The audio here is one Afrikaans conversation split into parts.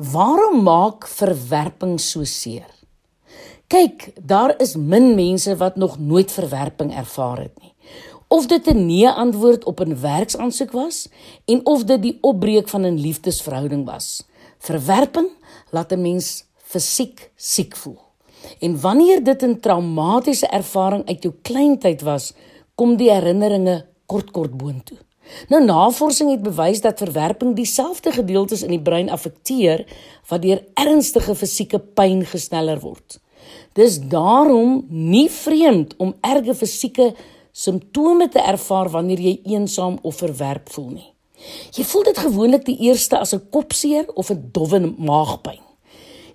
Waarom maak verwerping so seer? Kyk, daar is min mense wat nog nooit verwerping ervaar het nie. Of dit 'n nee antwoord op 'n werksaansoek was en of dit die opbreek van 'n liefdesverhouding was. Verwerping laat 'n mens fisiek siek voel. En wanneer dit 'n traumatiese ervaring uit jou kleintyd was, kom die herinneringe kort kort boontoe. Nou navorsing het bewys dat verwerping dieselfde gedeeltes in die brein affekteer wat deur ernstige fisieke pyn gesneller word. Dis daarom nie vreemd om erge fisieke simptome te ervaar wanneer jy eensaam of verwerp voel nie. Jy voel dit gewoonlik die eerste as 'n kopseer of 'n dowwe maagpyn.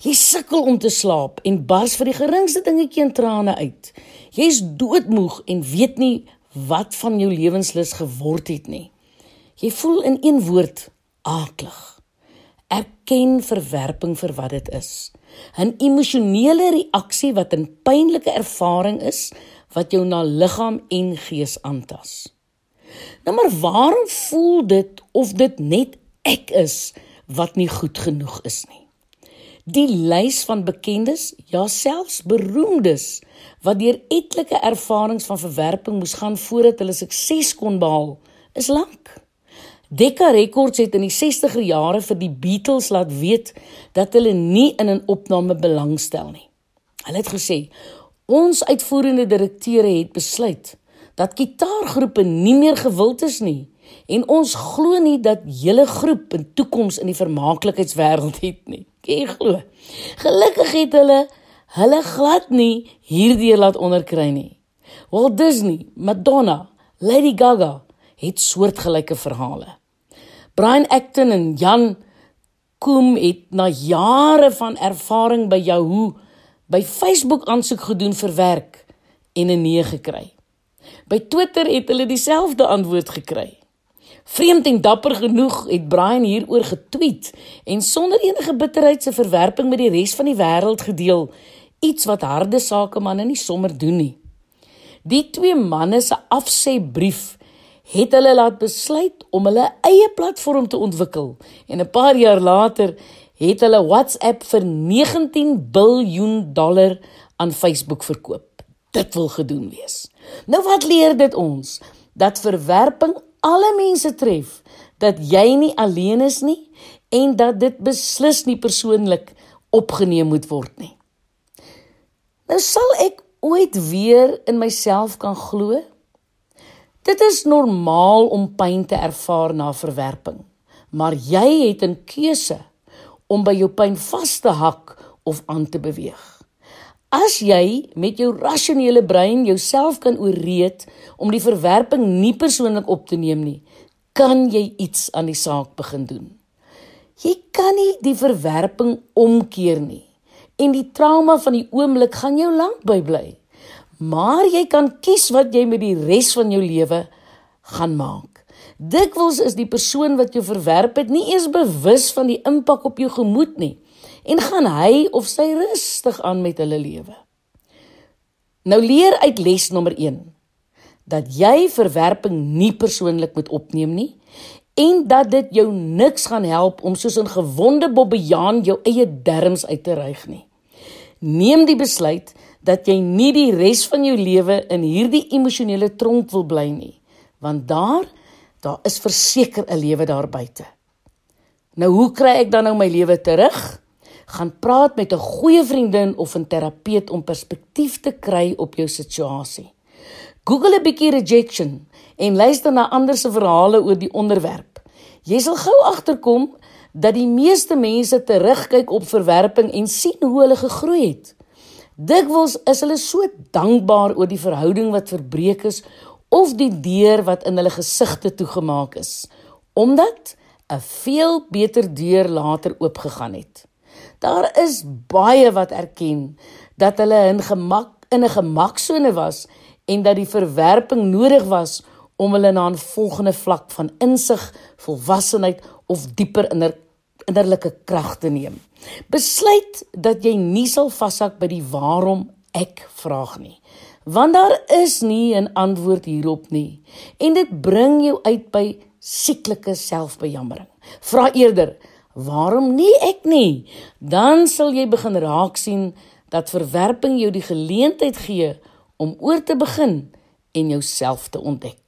Jy sukkel om te slaap en bars vir die geringste dingetjie in trane uit. Jy's doodmoeg en weet nie wat van jou lewenslus geword het nie. Jy voel in een woord aaklig. Erken verwerping vir wat dit is. 'n Emosionele reaksie wat 'n pynlike ervaring is wat jou na liggaam en gees aantas. Nou maar waarom voel dit of dit net ek is wat nie goed genoeg is nie? Die lys van bekendes, ja selfs beroemdes wat deur etlike ervarings van verwerping moes gaan voordat hulle sukses kon behaal, is lank. Decca Records het in die 60er jare vir die Beatles laat weet dat hulle nie in 'n opname belangstel nie. Hulle het gesê: "Ons uitvoerende direkteure het besluit dat gitaargroepe nie meer gewild is nie en ons glo nie dat hele groep 'n toekoms in die vermaaklikheidswêreld het nie. Jy glo. Gelukkig het hulle hulle glad nie hierdeur laat onderkry nie. Walt Disney, Madonna, Lady Gaga het soortgelyke verhale. Brian Acton en Jan Koom het na jare van ervaring by Yahoo by Facebook aansoek gedoen vir werk en 'n nee gekry. By Twitter het hulle dieselfde antwoord gekry. Vreemd en dapper genoeg het Brian hieroor getweet en sonder enige bitterheid se verwerping met die res van die wêreld gedeel, iets wat harde sakemanne nie sommer doen nie. Die twee manne se afsê-brief het hulle laat besluit om hulle eie platform te ontwikkel en 'n paar jaar later het hulle WhatsApp vir 19 biljoen dollar aan Facebook verkoop. Dit wil gedoen wees. Nou wat leer dit ons? Dat verwerping alle mense tref, dat jy nie alleen is nie en dat dit beslis nie persoonlik opgeneem moet word nie. Nou sal ek ooit weer in myself kan glo. Dit is normaal om pyn te ervaar na verwerping, maar jy het 'n keuse om by jou pyn vas te hak of aan te beweeg. As jy met jou rasionele brein jouself kan ooreed om die verwerping nie persoonlik op te neem nie, kan jy iets aan die saak begin doen. Jy kan nie die verwerping omkeer nie en die trauma van die oomblik gaan jou lank by bly. Maar jy kan kies wat jy met die res van jou lewe gaan maak. Dikwels is die persoon wat jou verwerp het nie eens bewus van die impak op jou gemoed nie en gaan hy of sy rustig aan met hulle lewe. Nou leer uit les nommer 1 dat jy verwerping nie persoonlik moet opneem nie en dat dit jou niks gaan help om soos 'n gewonde bobbejaan jou eie derms uit te ryg nie. Neem die besluit dat jy nie die res van jou lewe in hierdie emosionele tronk wil bly nie, want daar daar is verseker 'n lewe daar buite. Nou hoe kry ek dan nou my lewe terug? Gaan praat met 'n goeie vriendin of 'n terapeut om perspektief te kry op jou situasie. Google 'n bietjie rejection en luister na ander se verhale oor die onderwerp. Jy sal gou agterkom dat die meeste mense terugkyk op verwerping en sien hoe hulle gegroei het. Dikwels is hulle so dankbaar oor die verhouding wat verbreek is of die deur wat in hulle gesigte toegemaak is, omdat 'n veel beter deur later oopgegaan het. Daar is baie wat erken dat hulle in gemak in 'n gemaksone was en dat die verwerping nodig was om hulle na 'n volgende vlak van insig, volwassenheid of dieper inner, innerlike krag te neem. Besluit dat jy nie sal vashak by die waarom ek vraag nie. Want daar is nie 'n antwoord hierop nie en dit bring jou uit by sieklike selfbejammering. Vra eerder Waarom nie ek nie? Dan sal jy begin raak sien dat verwerping jou die geleentheid gee om oor te begin en jouself te ontdek.